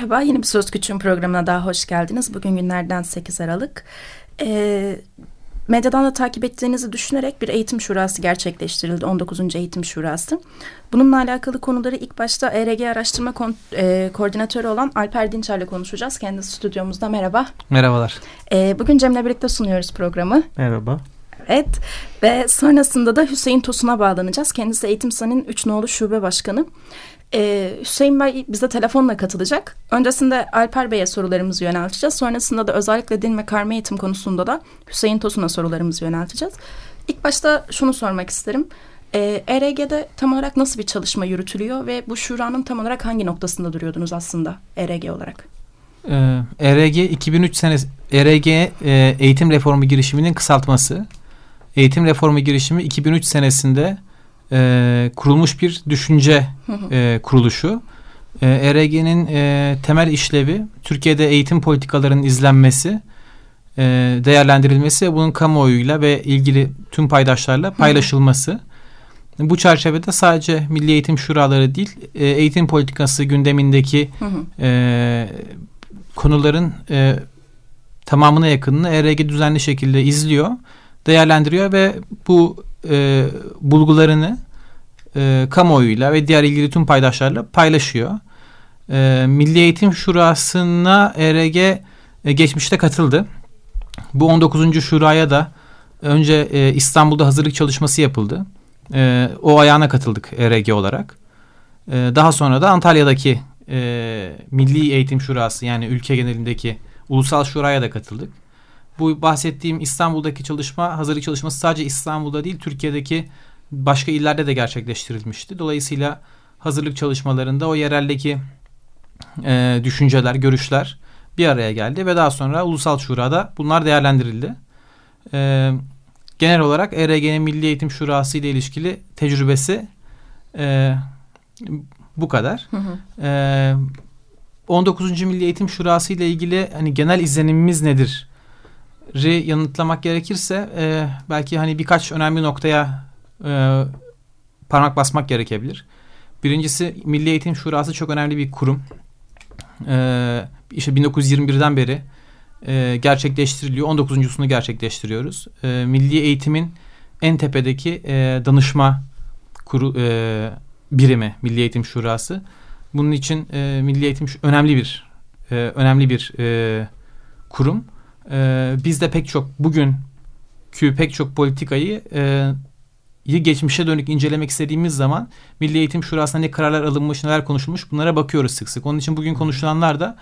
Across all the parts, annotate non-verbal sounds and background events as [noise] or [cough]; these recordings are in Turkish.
Merhaba, yeni bir Söz Küçüğün programına daha hoş geldiniz. Bugün günlerden 8 Aralık. Ee, medyadan da takip ettiğinizi düşünerek bir eğitim şurası gerçekleştirildi. 19. Eğitim Şurası. Bununla alakalı konuları ilk başta ERG Araştırma Kon e, Koordinatörü olan Alper Dinçer'le konuşacağız. Kendisi stüdyomuzda. Merhaba. Merhabalar. Ee, bugün Cem'le birlikte sunuyoruz programı. Merhaba. Evet ve sonrasında da Hüseyin Tosun'a bağlanacağız. Kendisi Eğitim San'ın 3 nolu şube başkanı. Ee, Hüseyin Bey bize telefonla katılacak. Öncesinde Alper Bey'e sorularımızı yönelteceğiz. Sonrasında da özellikle din ve karma eğitim konusunda da Hüseyin Tosun'a sorularımızı yönelteceğiz. İlk başta şunu sormak isterim. Ee, ERG'de tam olarak nasıl bir çalışma yürütülüyor ve bu şuranın tam olarak hangi noktasında duruyordunuz aslında ERG olarak? Ee, ERG 2003 senesi ERG e, eğitim reformu girişiminin kısaltması. Eğitim reformu girişimi 2003 senesinde e, kurulmuş bir düşünce e, kuruluşu. E, ERG'nin e, temel işlevi Türkiye'de eğitim politikalarının izlenmesi, e, değerlendirilmesi ve bunun kamuoyuyla ve ilgili tüm paydaşlarla paylaşılması. Bu çerçevede sadece Milli Eğitim Şuraları değil, e, eğitim politikası gündemindeki e, konuların e, tamamına yakınını ERG düzenli şekilde izliyor, değerlendiriyor ve bu e, bulgularını e, kamuoyuyla ve diğer ilgili tüm paydaşlarla paylaşıyor. E, Milli Eğitim Şurası'na ERG e, geçmişte katıldı. Bu 19. Şura'ya da önce e, İstanbul'da hazırlık çalışması yapıldı. E, o ayağına katıldık ERG olarak. E, daha sonra da Antalya'daki e, Milli Eğitim Şurası yani ülke genelindeki Ulusal Şura'ya da katıldık. Bu bahsettiğim İstanbul'daki çalışma, hazırlık çalışması sadece İstanbul'da değil Türkiye'deki başka illerde de gerçekleştirilmişti. Dolayısıyla hazırlık çalışmalarında o yereldeki e, düşünceler, görüşler bir araya geldi ve daha sonra Ulusal Şura'da bunlar değerlendirildi. E, genel olarak ERG'nin Milli Eğitim Şurası ile ilişkili tecrübesi e, bu kadar. Hı hı. E, 19. Milli Eğitim Şurası ile ilgili hani genel izlenimimiz nedir? Yanıtlamak gerekirse e, belki hani birkaç önemli noktaya e, parmak basmak gerekebilir. Birincisi Milli Eğitim Şurası çok önemli bir kurum. E, işte 1921'den beri e, gerçekleştiriliyor. 19.sunu gerçekleştiriyoruz. E, milli eğitimin en tepedeki e, danışma kuru, e, birimi Milli Eğitim Şurası. Bunun için e, Milli Eğitim önemli bir e, önemli bir e, kurum. E, biz de pek çok bugün pek çok politikayı e, geçmişe dönük incelemek istediğimiz zaman Milli Eğitim Şurası'nda ne kararlar alınmış, neler konuşulmuş bunlara bakıyoruz sık sık. Onun için bugün konuşulanlar da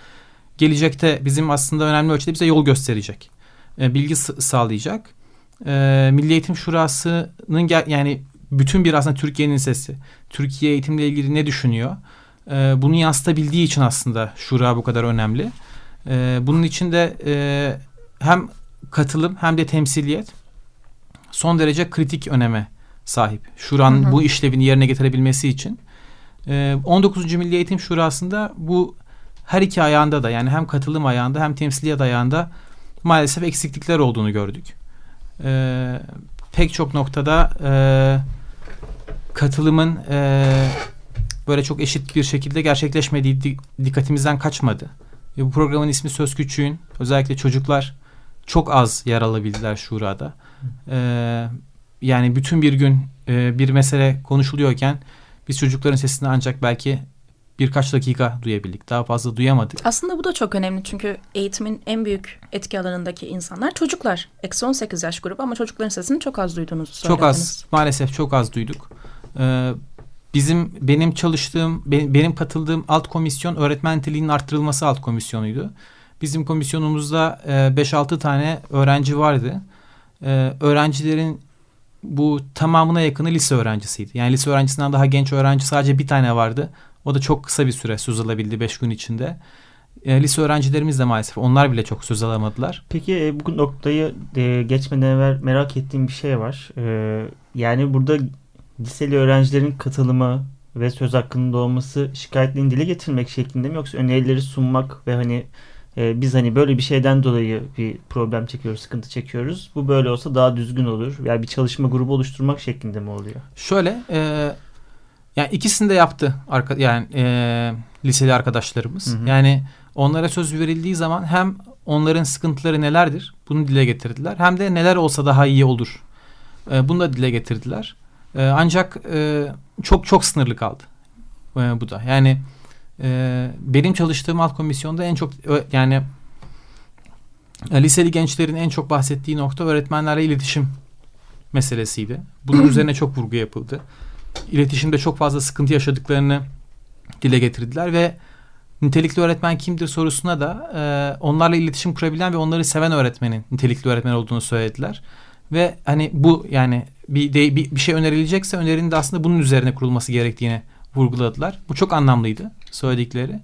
gelecekte bizim aslında önemli ölçüde bize yol gösterecek. E, bilgi sağlayacak. E, Milli Eğitim Şurası'nın yani bütün bir aslında Türkiye'nin sesi. Türkiye eğitimle ilgili ne düşünüyor? E, bunu yansıtabildiği için aslında şura bu kadar önemli. E, bunun için de e, hem katılım hem de temsiliyet son derece kritik öneme sahip. Şuran hı hı. bu işlevini yerine getirebilmesi için. E, 19. Milli Eğitim Şurası'nda bu her iki ayağında da yani hem katılım ayağında hem temsiliyet ayağında maalesef eksiklikler olduğunu gördük. E, pek çok noktada e, katılımın e, böyle çok eşit bir şekilde gerçekleşmediği dikkatimizden kaçmadı. E, bu programın ismi Söz Küçüğün. Özellikle çocuklar çok az yer alabildiler şurada. E, yani bütün bir gün e, bir mesele konuşuluyorken biz çocukların sesini ancak belki birkaç dakika duyabildik. Daha fazla duyamadık. Aslında bu da çok önemli çünkü eğitimin en büyük etki alanındaki insanlar çocuklar. Eksi 18 yaş grubu ama çocukların sesini çok az duyduğunuzu söylediniz. Çok az. Maalesef çok az duyduk. Ee, bizim benim çalıştığım, benim, benim katıldığım alt komisyon öğretmen niteliğinin arttırılması alt komisyonuydu. Bizim komisyonumuzda e, 5-6 tane öğrenci vardı. E, öğrencilerin bu tamamına yakını lise öğrencisiydi. Yani lise öğrencisinden daha genç öğrenci sadece bir tane vardı. O da çok kısa bir süre söz alabildi beş gün içinde. E, lise öğrencilerimiz de maalesef onlar bile çok söz alamadılar. Peki e, bu noktayı e, geçmeden evvel merak ettiğim bir şey var. E, yani burada liseli öğrencilerin katılımı ve söz hakkının doğması şikayetlerini dile getirmek şeklinde mi yoksa önerileri sunmak ve hani e, biz hani böyle bir şeyden dolayı bir problem çekiyoruz, sıkıntı çekiyoruz. Bu böyle olsa daha düzgün olur. Yani bir çalışma grubu oluşturmak şeklinde mi oluyor? Şöyle, e, yani ikisini de yaptı arka, yani e, liseli arkadaşlarımız. Hı hı. Yani onlara söz verildiği zaman hem onların sıkıntıları nelerdir bunu dile getirdiler. Hem de neler olsa daha iyi olur. E, bunu da dile getirdiler. E, ancak e, çok çok sınırlı kaldı e, bu da. Yani e, benim çalıştığım alt komisyonda en çok yani e, liseli gençlerin en çok bahsettiği nokta öğretmenlerle iletişim meselesiydi. Bunun [clears throat] üzerine çok vurgu yapıldı. İletişimde çok fazla sıkıntı yaşadıklarını dile getirdiler ve nitelikli öğretmen kimdir sorusuna da e, onlarla iletişim kurabilen ve onları seven öğretmenin nitelikli öğretmen olduğunu söylediler. Ve hani bu yani bir, de, bir, bir şey önerilecekse önerinin de aslında bunun üzerine kurulması gerektiğini vurguladılar. Bu çok anlamlıydı söyledikleri.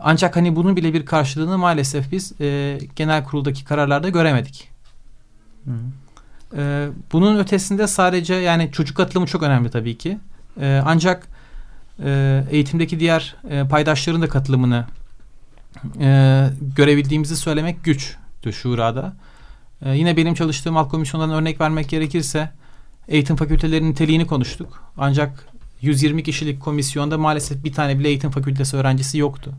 Ancak hani bunun bile bir karşılığını maalesef biz e, genel kuruldaki kararlarda göremedik. Hı. E, bunun ötesinde sadece yani çocuk katılımı çok önemli tabii ki. E, ancak e, eğitimdeki diğer e, paydaşların da katılımını e, görebildiğimizi söylemek güçtü şurada. E, yine benim çalıştığım alt komisyondan örnek vermek gerekirse eğitim fakültelerinin niteliğini konuştuk. Ancak 120 kişilik komisyonda maalesef bir tane bile eğitim fakültesi öğrencisi yoktu.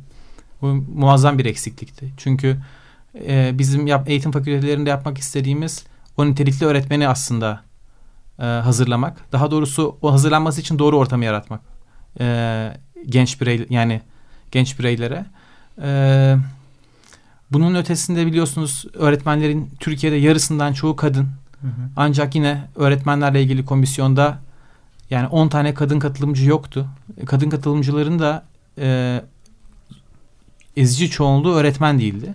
Bu muazzam bir eksiklikti. Çünkü e, bizim yap, eğitim fakültelerinde yapmak istediğimiz o nitelikli öğretmeni aslında e, hazırlamak. Daha doğrusu o hazırlanması için doğru ortamı yaratmak. E, genç birey yani genç bireylere. E, bunun ötesinde biliyorsunuz öğretmenlerin Türkiye'de yarısından çoğu kadın. Hı hı. Ancak yine öğretmenlerle ilgili komisyonda yani 10 tane kadın katılımcı yoktu. Kadın katılımcıların da e, ezici çoğunluğu öğretmen değildi.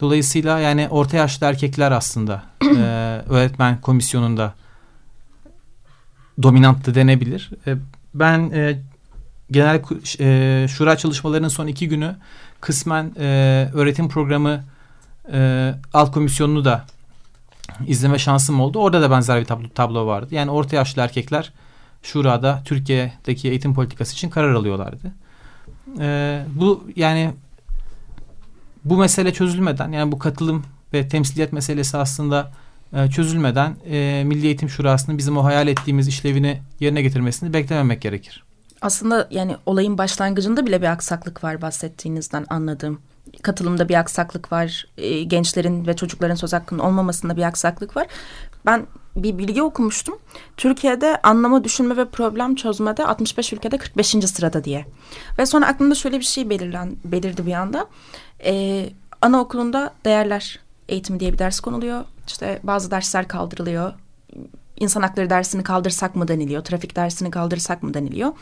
Dolayısıyla yani orta yaşlı erkekler aslında e, [clears throat] öğretmen komisyonunda dominanttı denebilir. E, ben e, genel e, şura çalışmalarının son iki günü kısmen e, öğretim programı e, alt komisyonunu da izleme şansım oldu. Orada da benzer bir tablo, tablo vardı. Yani orta yaşlı erkekler Şura'da Türkiye'deki eğitim politikası için karar alıyorlardı. E, bu yani bu mesele çözülmeden yani bu katılım ve temsiliyet meselesi aslında e, çözülmeden e, Milli Eğitim Şurası'nın bizim o hayal ettiğimiz işlevini yerine getirmesini beklememek gerekir. Aslında yani olayın başlangıcında bile bir aksaklık var bahsettiğinizden anladığım. Katılımda bir aksaklık var. E, gençlerin ve çocukların söz hakkının olmamasında bir aksaklık var. Ben bir bilgi okumuştum. Türkiye'de anlama, düşünme ve problem çözmede 65 ülkede 45. sırada diye. Ve sonra aklımda şöyle bir şey belirlen, belirdi bir anda. Ee, anaokulunda değerler eğitimi diye bir ders konuluyor. İşte bazı dersler kaldırılıyor. İnsan hakları dersini kaldırsak mı deniliyor. Trafik dersini kaldırsak mı deniliyor.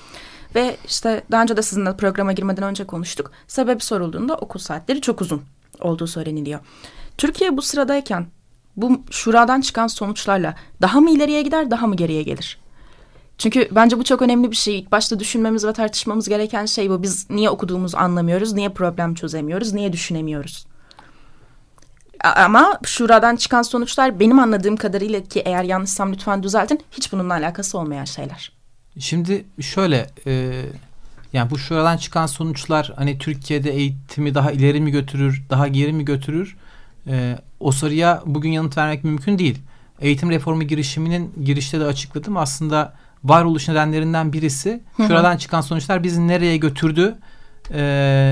Ve işte daha önce de sizinle programa girmeden önce konuştuk. Sebep sorulduğunda okul saatleri çok uzun olduğu söyleniliyor. Türkiye bu sıradayken bu şuradan çıkan sonuçlarla daha mı ileriye gider daha mı geriye gelir? Çünkü bence bu çok önemli bir şey. İlk başta düşünmemiz ve tartışmamız gereken şey bu. Biz niye okuduğumuzu anlamıyoruz, niye problem çözemiyoruz, niye düşünemiyoruz? Ama şuradan çıkan sonuçlar benim anladığım kadarıyla ki eğer yanlışsam lütfen düzeltin hiç bununla alakası olmayan şeyler. Şimdi şöyle e, yani bu şuradan çıkan sonuçlar hani Türkiye'de eğitimi daha ileri mi götürür daha geri mi götürür e, o soruya bugün yanıt vermek mümkün değil. Eğitim reformu girişiminin girişte de açıkladım. Aslında varoluş nedenlerinden birisi şuradan çıkan sonuçlar bizi nereye götürdü, e,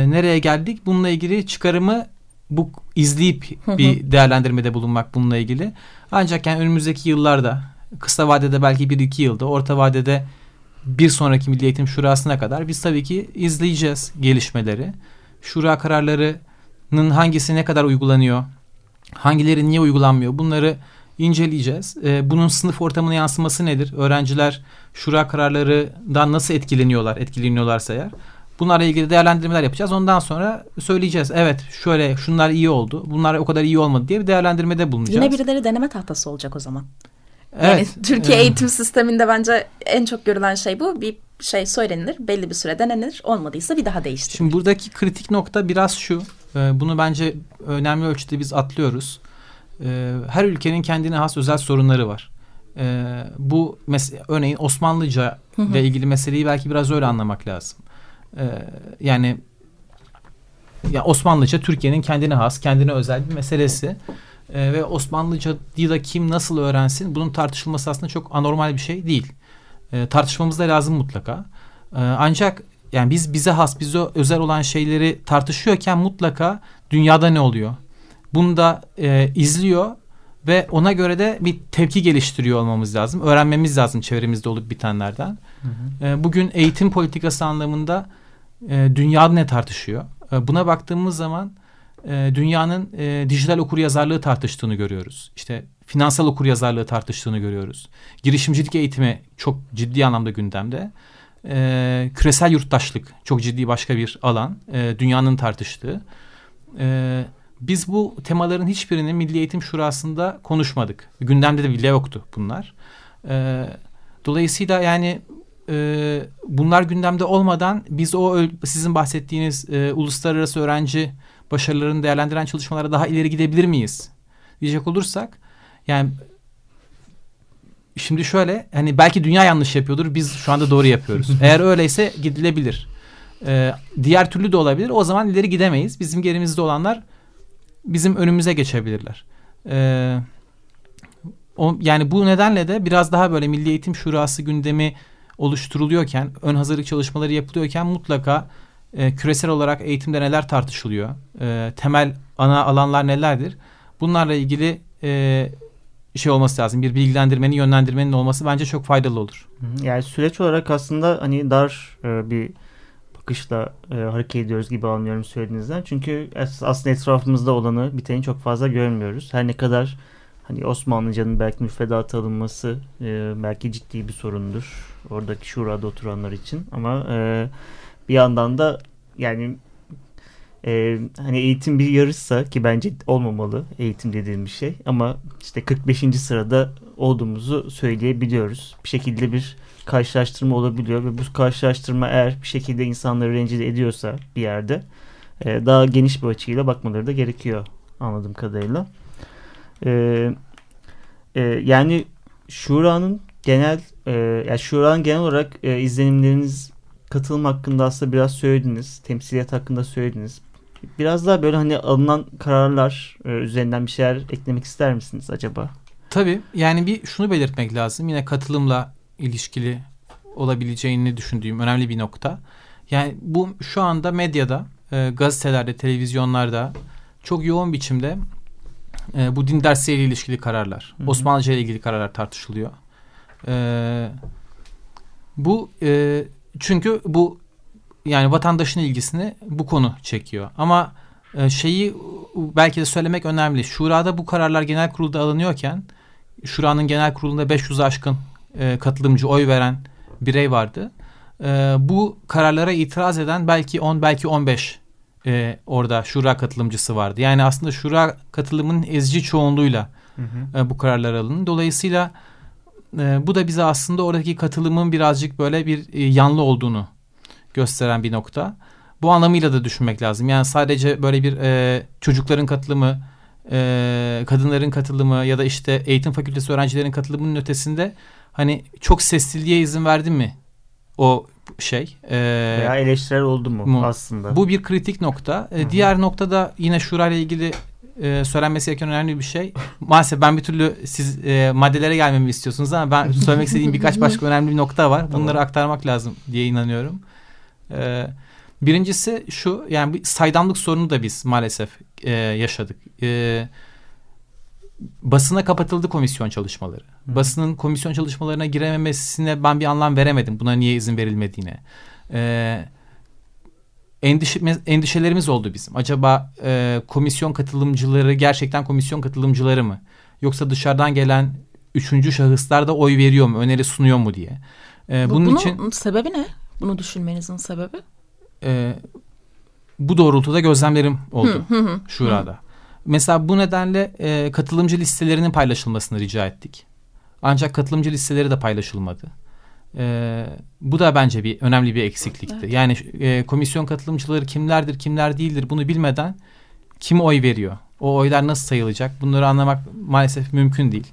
nereye geldik bununla ilgili çıkarımı bu izleyip bir değerlendirmede bulunmak bununla ilgili. Ancak yani önümüzdeki yıllarda kısa vadede belki bir iki yılda orta vadede bir sonraki Milli Eğitim Şurası'na kadar biz tabii ki izleyeceğiz gelişmeleri. Şura kararlarının hangisi ne kadar uygulanıyor, Hangileri niye uygulanmıyor? Bunları inceleyeceğiz. E, bunun sınıf ortamına yansıması nedir? Öğrenciler şura kararlarından nasıl etkileniyorlar, etkileniyorlarsa eğer. Bunlarla ilgili değerlendirmeler yapacağız. Ondan sonra söyleyeceğiz. Evet şöyle şunlar iyi oldu. Bunlar o kadar iyi olmadı diye bir değerlendirmede bulunacağız. Yine birileri deneme tahtası olacak o zaman. Evet. Yani Türkiye evet. eğitim sisteminde bence en çok görülen şey bu. Bir şey söylenilir, belli bir süre denenir, olmadıysa bir daha değiştirilir. Şimdi buradaki kritik nokta biraz şu. E, bunu bence önemli ölçüde biz atlıyoruz. E, her ülkenin kendine has özel sorunları var. E, bu örneğin Osmanlıca ile ilgili meseleyi belki biraz öyle anlamak lazım. Yani ya Osmanlıca Türkiye'nin kendine has, kendine özel bir meselesi. Ee, ve Osmanlıca'yı da kim nasıl öğrensin bunun tartışılması aslında çok anormal bir şey değil. Ee, tartışmamız da lazım mutlaka. Ee, ancak yani biz bize has, bize özel olan şeyleri tartışıyorken mutlaka dünyada ne oluyor? Bunu da e, izliyor ve ona göre de bir tepki geliştiriyor olmamız lazım. Öğrenmemiz lazım çevremizde olup bitenlerden. Hı hı. E, bugün eğitim politikası anlamında e, dünya ne tartışıyor? E, buna baktığımız zaman e, dünyanın e, dijital okuryazarlığı tartıştığını görüyoruz. İşte finansal okuryazarlığı tartıştığını görüyoruz. Girişimcilik eğitimi çok ciddi anlamda gündemde. E, küresel yurttaşlık çok ciddi başka bir alan. E, dünyanın tartıştığı. E, biz bu temaların hiçbirini Milli Eğitim Şurası'nda konuşmadık. Gündemde de bile yoktu bunlar. E, dolayısıyla yani e, bunlar gündemde olmadan biz o sizin bahsettiğiniz e, uluslararası öğrenci başarılarını değerlendiren çalışmalara daha ileri gidebilir miyiz? Diyecek olursak yani şimdi şöyle hani belki dünya yanlış yapıyordur biz şu anda doğru yapıyoruz. [laughs] Eğer öyleyse gidilebilir. Ee, diğer türlü de olabilir. O zaman ileri gidemeyiz. Bizim gerimizde olanlar bizim önümüze geçebilirler. Ee, o, yani bu nedenle de biraz daha böyle Milli Eğitim Şurası gündemi oluşturuluyorken, ön hazırlık çalışmaları yapılıyorken mutlaka e, küresel olarak eğitimde neler tartışılıyor, e, temel ana alanlar nelerdir? Bunlarla ilgili e, şey olması lazım. Bir bilgilendirmenin, yönlendirmenin olması bence çok faydalı olur. Yani süreç olarak aslında hani dar e, bir bakışla e, hareket ediyoruz gibi anlıyorum söylediğinizden. Çünkü aslında etrafımızda olanı, biteni çok fazla görmüyoruz. Her ne kadar hani Osmanlıcanın belki müfredata alınması e, belki ciddi bir sorundur. Oradaki şurada oturanlar için. Ama e, bir yandan da yani e, hani eğitim bir yarışsa ki bence olmamalı eğitim dediğim bir şey ama işte 45. sırada olduğumuzu söyleyebiliyoruz. Bir şekilde bir karşılaştırma olabiliyor ve bu karşılaştırma eğer bir şekilde insanları rencide ediyorsa bir yerde e, daha geniş bir açıyla bakmaları da gerekiyor anladığım kadarıyla. E, e, yani Şura'nın genel e, yani Şura'nın genel olarak e, izlenimleriniz katılım hakkında aslında biraz söylediniz. Temsiliyet hakkında söylediniz. Biraz daha böyle hani alınan kararlar e, üzerinden bir şeyler eklemek ister misiniz acaba? Tabii. Yani bir şunu belirtmek lazım. Yine katılımla ilişkili olabileceğini düşündüğüm önemli bir nokta. Yani bu şu anda medyada, e, gazetelerde, televizyonlarda çok yoğun biçimde e, bu din dersleriyle ilişkili kararlar, Hı-hı. Osmanlıca ile ilgili kararlar tartışılıyor. E, bu e, çünkü bu yani vatandaşın ilgisini bu konu çekiyor. Ama e, şeyi belki de söylemek önemli. Şurada bu kararlar genel kurulda alınıyorken Şura'nın genel kurulunda 500 aşkın e, katılımcı oy veren birey vardı. E, bu kararlara itiraz eden belki 10 belki 15 e, orada Şura katılımcısı vardı. Yani aslında Şura katılımının ezici çoğunluğuyla hı hı. E, bu kararlar alındı. Dolayısıyla e, bu da bize aslında oradaki katılımın birazcık böyle bir e, yanlı olduğunu gösteren bir nokta. Bu anlamıyla da düşünmek lazım. Yani sadece böyle bir e, çocukların katılımı, e, kadınların katılımı ya da işte eğitim fakültesi öğrencilerin katılımının ötesinde hani çok sesliliğe izin verdi mi o şey? E, Veya eleştirel oldu mu, mu aslında? Bu bir kritik nokta. E, diğer nokta da yine şura ile ilgili e, söylenmesi gereken önemli bir şey. Maalesef ben bir türlü siz e, maddelere gelmemi istiyorsunuz ama ben söylemek istediğim birkaç başka önemli bir nokta var. Bunları tamam. aktarmak lazım diye inanıyorum. E, birincisi şu yani bir saydamlık sorunu da biz maalesef e, yaşadık. E, basına kapatıldı komisyon çalışmaları. Hı. Basının komisyon çalışmalarına girememesine ben bir anlam veremedim. Buna niye izin verilmediğine. Eee endişe, endişelerimiz oldu bizim. Acaba e, komisyon katılımcıları gerçekten komisyon katılımcıları mı? Yoksa dışarıdan gelen üçüncü şahıslar da oy veriyor mu, öneri sunuyor mu diye. E, bunun bunun için sebebi ne? Bunu düşünmenizin sebebi? E, bu doğrultuda gözlemlerim oldu hı, hı, hı, şurada. Hı. Mesela bu nedenle e, katılımcı listelerinin paylaşılmasını rica ettik. Ancak katılımcı listeleri de paylaşılmadı. E, bu da bence bir önemli bir eksiklikti. Evet. Yani e, komisyon katılımcıları kimlerdir, kimler değildir bunu bilmeden kim oy veriyor? O oylar nasıl sayılacak? Bunları anlamak maalesef mümkün değil.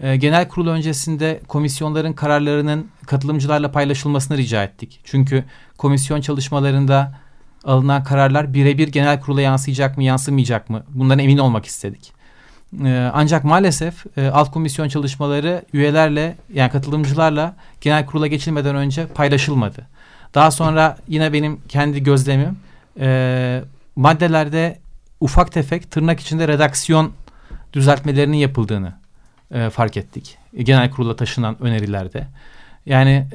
E, genel kurul öncesinde komisyonların kararlarının katılımcılarla paylaşılmasını rica ettik. Çünkü komisyon çalışmalarında alınan kararlar birebir genel kurula yansıyacak mı, yansımayacak mı? Bundan emin olmak istedik. E, ancak maalesef e, alt komisyon çalışmaları üyelerle yani katılımcılarla genel kurula geçilmeden önce paylaşılmadı. Daha sonra yine benim kendi gözlemim e, maddelerde ufak tefek tırnak içinde redaksiyon düzeltmelerinin yapıldığını e, fark ettik. Genel kurula taşınan önerilerde. Yani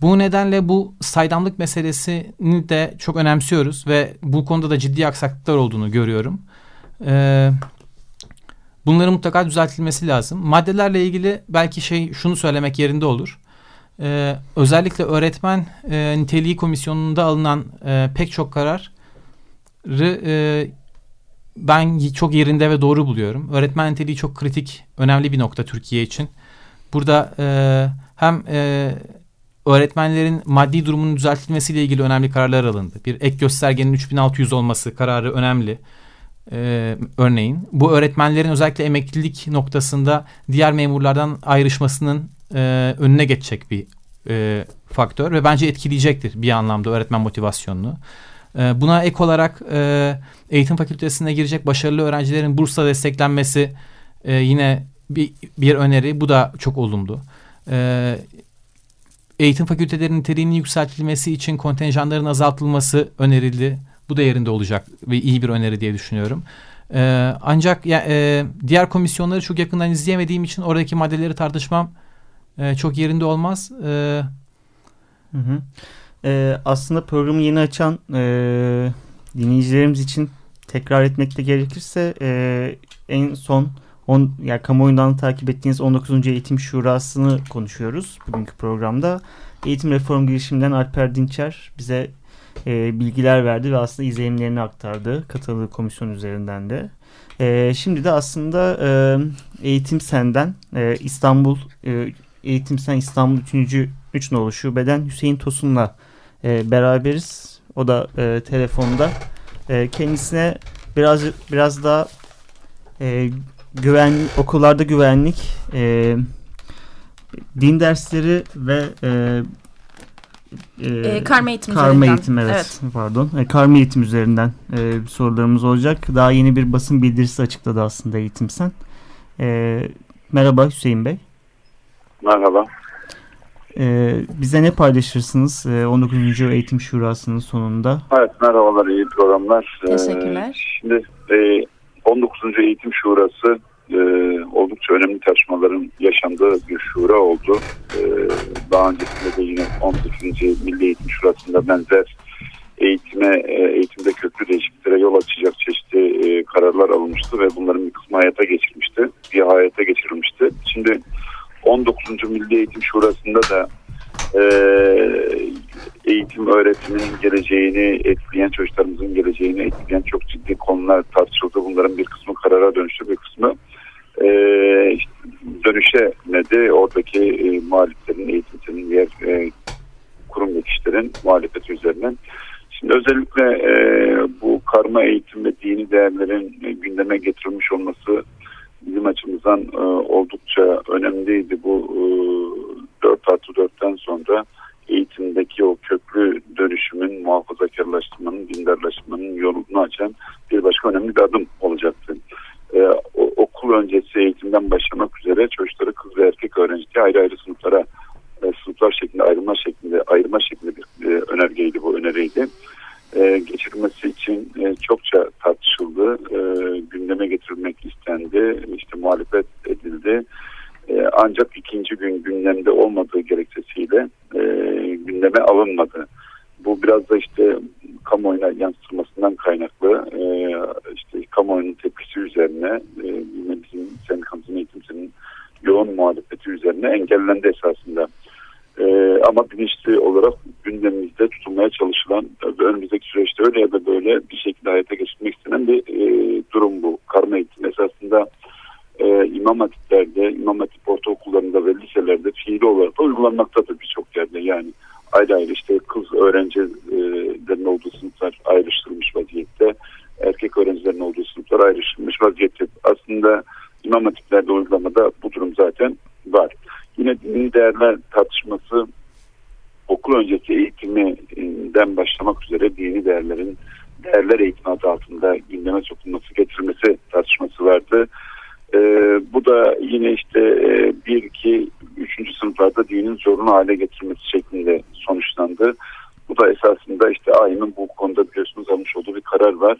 bu nedenle bu saydamlık meselesini de çok önemsiyoruz ve bu konuda da ciddi aksaklıklar olduğunu görüyorum. E, bunların mutlaka düzeltilmesi lazım. Maddelerle ilgili belki şey şunu söylemek yerinde olur. E, özellikle öğretmen e, niteliği komisyonunda alınan e, pek çok karar e, ben çok yerinde ve doğru buluyorum. Öğretmen niteliği çok kritik, önemli bir nokta Türkiye için. Burada e, hem e, öğretmenlerin maddi durumunun düzeltilmesiyle ilgili önemli kararlar alındı. Bir ek göstergenin 3600 olması kararı önemli. Ee, örneğin bu öğretmenlerin özellikle emeklilik noktasında diğer memurlardan ayrışmasının e, önüne geçecek bir e, faktör ve bence etkileyecektir bir anlamda öğretmen motivasyonunu. E, buna ek olarak e, eğitim fakültesine girecek başarılı öğrencilerin bursla desteklenmesi e, yine bir, bir öneri. Bu da çok olumlu. E, eğitim fakültelerinin niteliğinin yükseltilmesi için kontenjanların azaltılması önerildi. Bu da yerinde olacak ve iyi bir öneri diye düşünüyorum. Ee, ancak ya, e, diğer komisyonları çok yakından izleyemediğim için oradaki maddeleri tartışmam e, çok yerinde olmaz. E, hı hı. E, aslında programı yeni açan e, dinleyicilerimiz için tekrar etmekte gerekirse e, en son on, yani kamuoyundan takip ettiğiniz 19. Eğitim Şurası'nı konuşuyoruz bugünkü programda. Eğitim reform girişiminden Alper Dinçer bize e, bilgiler verdi ve aslında izlenimlerini aktardı katıldığı komisyon üzerinden de. E, şimdi de aslında e, Eğitim Sen'den e, İstanbul e, Eğitim Sen İstanbul 3. 3 nolu şubeden Hüseyin Tosun'la e, beraberiz. O da e, telefonda. E, kendisine biraz biraz daha e, güven okullarda güvenlik, e, din dersleri ve e, e, e, karma eğitim karma üzerinden. eğitim evet, evet. pardon e, karma eğitim üzerinden e, sorularımız olacak daha yeni bir basın bildirisi açıkladı aslında eğitim sen e, merhaba Hüseyin Bey merhaba e, bize ne paylaşırsınız e, 19. Eğitim Şurası'nın sonunda evet merhabalar iyi programlar teşekkürler e, şimdi e, 19. Eğitim Şurası e, oldukça önemli tartışmaların yaşandığı bir şura oldu. E, daha öncesinde de yine 18. Milli Eğitim Şurası'nda benzer eğitime, e, eğitimde köklü değişikliklere yol açacak çeşitli e, kararlar alınmıştı ve bunların bir kısmı hayata geçirilmişti. Bir hayata geçirilmişti. Şimdi 19. Milli Eğitim Şurası'nda da e, eğitim öğretimin geleceğini etkileyen çocuklarımızın geleceğini etkileyen çok ciddi konular tartışıldı. Bunların bir kısmı karara dönüştü, bir kısmı e, işte dönüşemedi. Oradaki e, muhaliflerin, eğitimcinin diğer e, kurum geçişlerin muhalefeti üzerinden. Şimdi özellikle e, bu karma eğitim ve dini değerlerin e, gündeme getirilmiş olması bizim açımızdan e, oldukça önemliydi. Bu e, 4 artı 4'ten sonra eğitimdeki o köklü dönüşümün, muhafazakarlaştırmanın, dindarlaşmanın yolunu açan bir başka önemli bir adım olacaktı. Ee, o, okul öncesi eğitimden başlamak üzere çocukları kız ve erkek öğrencileri ayrı ayrı sınıflara e, sınıflar şeklinde ayrılma şeklinde ayırma şeklinde bir e, önergeydi bu öneriydi. E, geçirilmesi için e, çokça tartışıldı, e, gündeme getirilmek istendi, işte muhalefet edildi. E, ancak ikinci gün gündemde olmadığı gerekçesiyle e, gündeme alınmadı. Bu biraz da işte kamuoyuna yansıtılmasından kaynaklı e, işte kamuoyunun tepkisi üzerine e, yine bizim sendikamızın eğitimsinin yoğun muhalefeti üzerine engellendi esasında. E, ama bilinçli olarak gündemimizde tutulmaya çalışılan ve önümüzdeki süreçte öyle ya da böyle bir şekilde hayata geçirmek istenen bir e, durum bu. Karma eğitim esasında e, imam hatiplerde, imam hatip ortaokullarında ve liselerde fiili olarak da uygulanmaktadır birçok yerde. Yani ayrı ayrı işte kız öğrencilerin olduğu sınıflar ayrıştırılmış vaziyette. Erkek öğrencilerin olduğu sınıflar ayrıştırılmış vaziyette. Aslında imam hatiplerde uygulamada bu durum zaten var. Yine dini değerler tartışması okul öncesi eğitiminden başlamak üzere dini değerlerin değerler eğitimi adı altında gündeme sokulması getirilmesi tartışması vardı. Ee, bu da yine işte e, bir, iki, üçüncü sınıflarda dinin zorunlu hale getirilmesi şeklinde sonuçlandı. Bu da esasında işte AYM'in bu konuda biliyorsunuz almış olduğu bir karar var.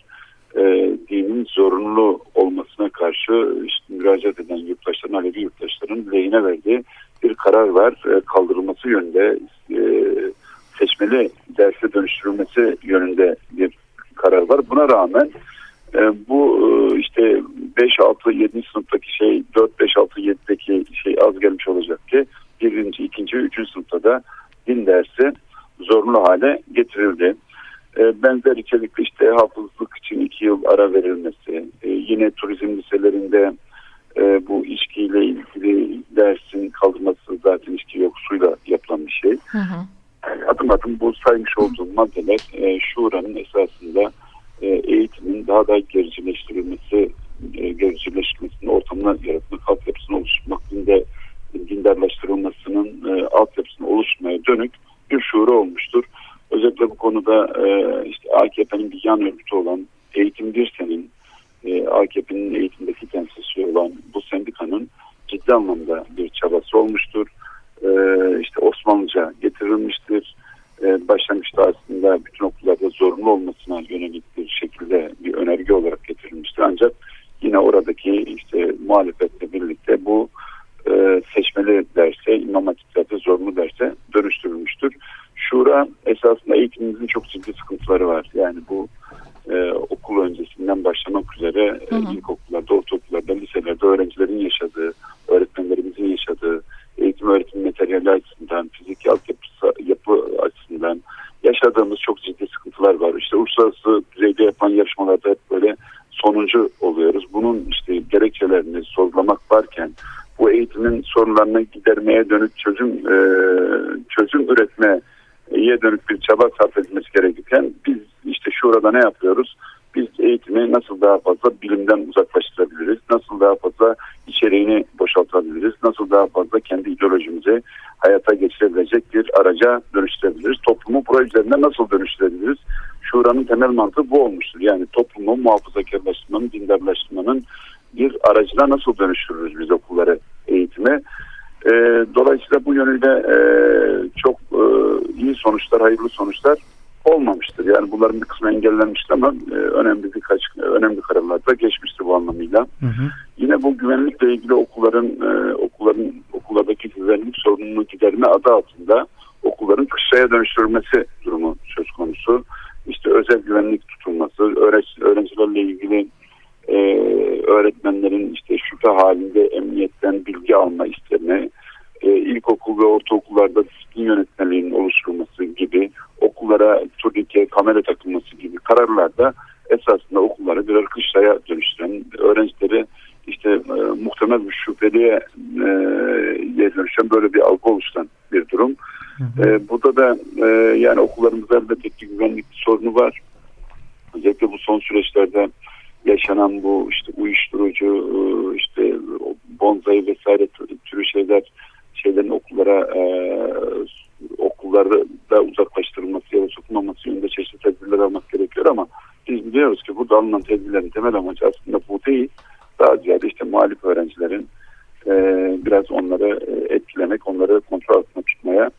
Ee, dinin zorunlu olmasına karşı işte müracaat eden yurttaşların, Alevi yurttaşların lehine verdiği bir karar var. Ee, kaldırılması yönünde e, seçmeli derse dönüştürülmesi yönünde bir karar var. Buna rağmen e, bu e, işte 5, 6, 7. sınıftaki şey 4, 5, 6, 7'deki şey az gelmiş olacak ki birinci, ikinci, üçüncü sınıfta da din dersi zorunlu hale getirildi. E, benzer içerikli işte hafızlık için iki yıl ara verilmesi, e, yine turizm liselerinde e, bu içkiyle ilgili dersin kaldırması zaten içki yok suyla yapılan bir şey. Hı hı. Adım adım bu saymış olduğum maddeler e, şuranın esasında e, eğitimin daha da gericileştirilmesi, e, gericileştirilmesinin ortamına yaratmak, altyapısını oluşturmak, dinde dindarlaştırılmasının e, altyapısını oluşturmaya dönük bir şuuru olmuştur. Özellikle bu konuda e, işte AKP'nin bir yan örgütü olan Eğitim Dirsen'in e, AKP'nin eğitimdeki temsilcisi olan bu sendikanın ciddi anlamda bir çabası olmuştur. E, işte Osmanlıca getirilmiştir. E, başlangıçta aslında bütün okullarda zorunlu olmasına yönelik bir şekilde bir önerge olarak getirilmiştir. Ancak yine oradaki işte muhalefetle birlikte bu e, seçmeli derse, imam hatiplerde zorunlu derse dönüştürülmüştür. Şura esasında eğitimimizin çok ciddi sıkıntıları var. Yani bu e, okul öncesinden başlamak üzere e, ilkokullarda, ortaokullarda, liselerde öğrencilerin yaşadığı, öğretmenlerimizin yaşadığı, eğitim öğretim materyali açısından, fiziki altyapı yapı açısından yaşadığımız çok ciddi sıkıntılar var. İşte uluslararası düzeyde yapılan yarışmalarda hep böyle sonuncu oluyoruz. Bunun işte gerekçelerini sorgulamak varken bu eğitimin sorunlarını gidermeye dönük çözüm e, çözüm üretmeye dönük bir çaba sarf edilmesi gerekirken biz şurada ne yapıyoruz? Biz eğitimi nasıl daha fazla bilimden uzaklaştırabiliriz? Nasıl daha fazla içeriğini boşaltabiliriz? Nasıl daha fazla kendi ideolojimizi hayata geçirebilecek bir araca dönüştürebiliriz? Toplumu buraya üzerinde nasıl dönüştürebiliriz? Şuranın temel mantığı bu olmuştur. Yani toplumu muhafazakarlaştırmanın, dindarlaştırmanın bir aracına nasıl dönüştürürüz biz okulları eğitime? E, dolayısıyla bu yönüyle e, çok e, iyi sonuçlar, hayırlı sonuçlar olmamıştır. Yani bunların bir kısmı engellenmiştir ama e, önemli birkaç önemli kararlar da geçmiştir bu anlamıyla. Hı hı. Yine bu güvenlikle ilgili okulların e, okulların okullardaki güvenlik sorununu giderme adı altında okulların kışlaya dönüştürülmesi durumu söz konusu. İşte özel güvenlik tutulması, öğrencilerle ilgili e, öğretmenlerin işte şüphe halinde emniyetten bilgi alma isteme, e, ilkokul ve ortaokullarda disiplin yönetmeliğinin gibi okullara turnike, kamera takılması gibi kararlarda esasında okulları birer kışlaya dönüştüren, öğrencileri işte e, muhtemel bir şüpheliye e, dönüşen böyle bir algı oluşturan bir durum. Hı hı. E, burada da e, yani okullarımızda elbette ki güvenlik sorunu var. Özellikle bu son süreçlerde yaşanan bu işte uyuşturucu, e, işte bonzai vesaire türü şeyler şeylerin okullara e, okullarda uzaklaştırılması ya da sokulmaması yönünde çeşitli tedbirler almak gerekiyor ama biz biliyoruz ki burada alınan tedbirlerin temel amacı aslında bu değil. Daha ziyade işte muhalif öğrencilerin e, biraz onları e, etkilemek, onları kontrol altında tutmaya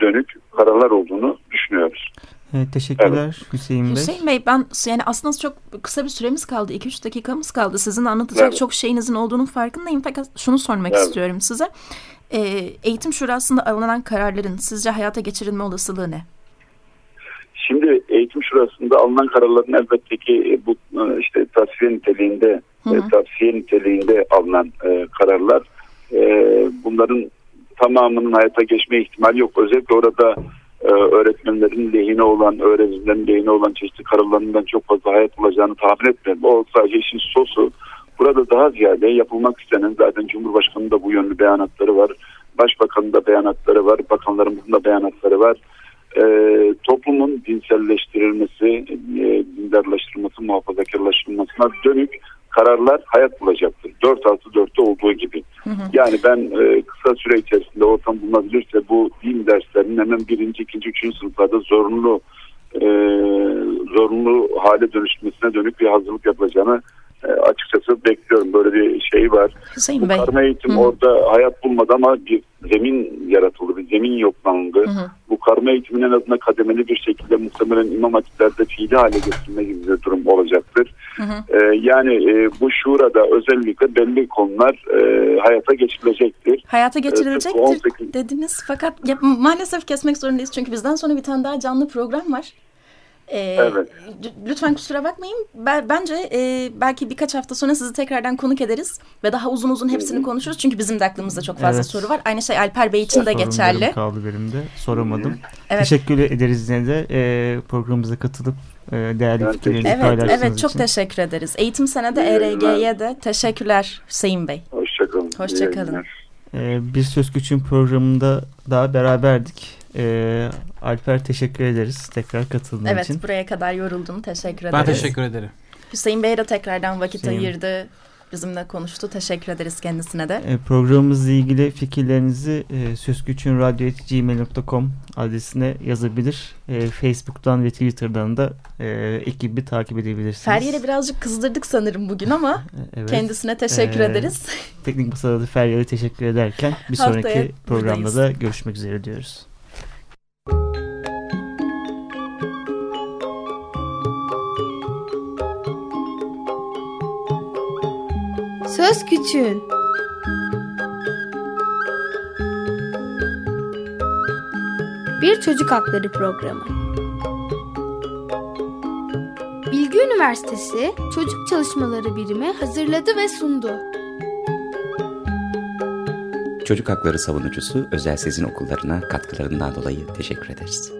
dönük kararlar olduğunu düşünüyoruz. Evet, teşekkürler evet. Hüseyin Bey. Hüseyin Bey ben yani aslında çok kısa bir süremiz kaldı. 2-3 dakikamız kaldı. Sizin anlatacak evet. çok şeyinizin olduğunun farkındayım. Fakat şunu sormak evet. istiyorum size. Ee, eğitim şurasında alınan kararların sizce hayata geçirilme olasılığı ne? Şimdi eğitim şurasında alınan kararların elbette ki e, bu e, işte tavsiye niteliğinde hı hı. E, tavsiye niteliğinde alınan e, kararlar e, bunların tamamının hayata geçme ihtimali yok. Özellikle orada e, öğretmenlerin lehine olan, öğrencilerin lehine olan çeşitli kararlarından çok fazla hayat olacağını tahmin etmiyorum. O sadece işin sosu. Burada daha ziyade yapılmak istenen zaten Cumhurbaşkanı'nın da bu yönlü beyanatları var. Başbakanın da beyanatları var. Bakanlarımızın da beyanatları var. E, toplumun dinselleştirilmesi, e, dindarlaştırılması, muhafazakarlaştırılmasına dönük kararlar hayat bulacaktır. 4 artı 4'te olduğu gibi. Hı hı. Yani ben e, kısa süre içerisinde ortam bulunabilirse bu din derslerinin hemen birinci, ikinci, üçüncü sınıflarda zorunlu e, zorunlu hale dönüşmesine dönük bir hazırlık yapılacağını açıkçası bekliyorum. Böyle bir şey var. Hüseyin Bu Bey. karma eğitim Hı. orada hayat bulmadı ama bir zemin yaratıldı. Bir zemin yoklandı. Hı. Bu karma eğitimin en azından kademeli bir şekilde muhtemelen imam hatiplerde fiili hale getirme gibi bir durum olacaktır. Ee, yani e, bu şurada özellikle belli konular e, hayata geçirilecektir. Hayata geçirilecektir Ee, 18 dediniz fakat ya, maalesef kesmek zorundayız çünkü bizden sonra bir tane daha canlı program var. Ee, Evet. Lütfen kusura bakmayın. Ben, bence e, belki birkaç hafta sonra sizi tekrardan konuk ederiz ve daha uzun uzun hepsini konuşuruz. Çünkü bizim de aklımızda çok fazla Evet. soru var. Aynı şey Alper Bey için de Sorunlarım geçerli. kaldı benim de. Soramadım. Evet. Teşekkür ederiz yine de e, programımıza katılıp e, değerli Ben fikirlerinizi Evet, paylaştığınız evet çok için. teşekkür ederiz. Eğitim senede ERG'ye günler. de teşekkürler Hüseyin Bey. Hoşçakalın. Hoşçakalın. E, bir Söz Güç'ün programında daha beraberdik. E, Alper teşekkür ederiz tekrar katıldığın Evet için. buraya kadar yoruldun. Teşekkür ederiz. Ben teşekkür ederim. Hüseyin Bey de tekrardan vakit Hüseyin. ayırdı. Bizimle konuştu. Teşekkür ederiz kendisine de. E, programımızla ilgili fikirlerinizi e, sözgüçünradyo.gmail.com adresine yazabilir. E, Facebook'tan ve Twitter'dan da e, ekibi takip edebilirsiniz. Feryal'i birazcık kızdırdık sanırım bugün ama E, [laughs] evet. kendisine teşekkür Ee, ederiz. Teknik Masada da Feryal'e teşekkür ederken bir Haftaya sonraki programda buradayız. da görüşmek üzere diyoruz. Söz Küçüğün Bir Çocuk Hakları Programı Bilgi Üniversitesi Çocuk Çalışmaları Birimi hazırladı ve sundu. Çocuk hakları savunucusu Özel Sezin Okullarına katkılarından dolayı teşekkür ederiz.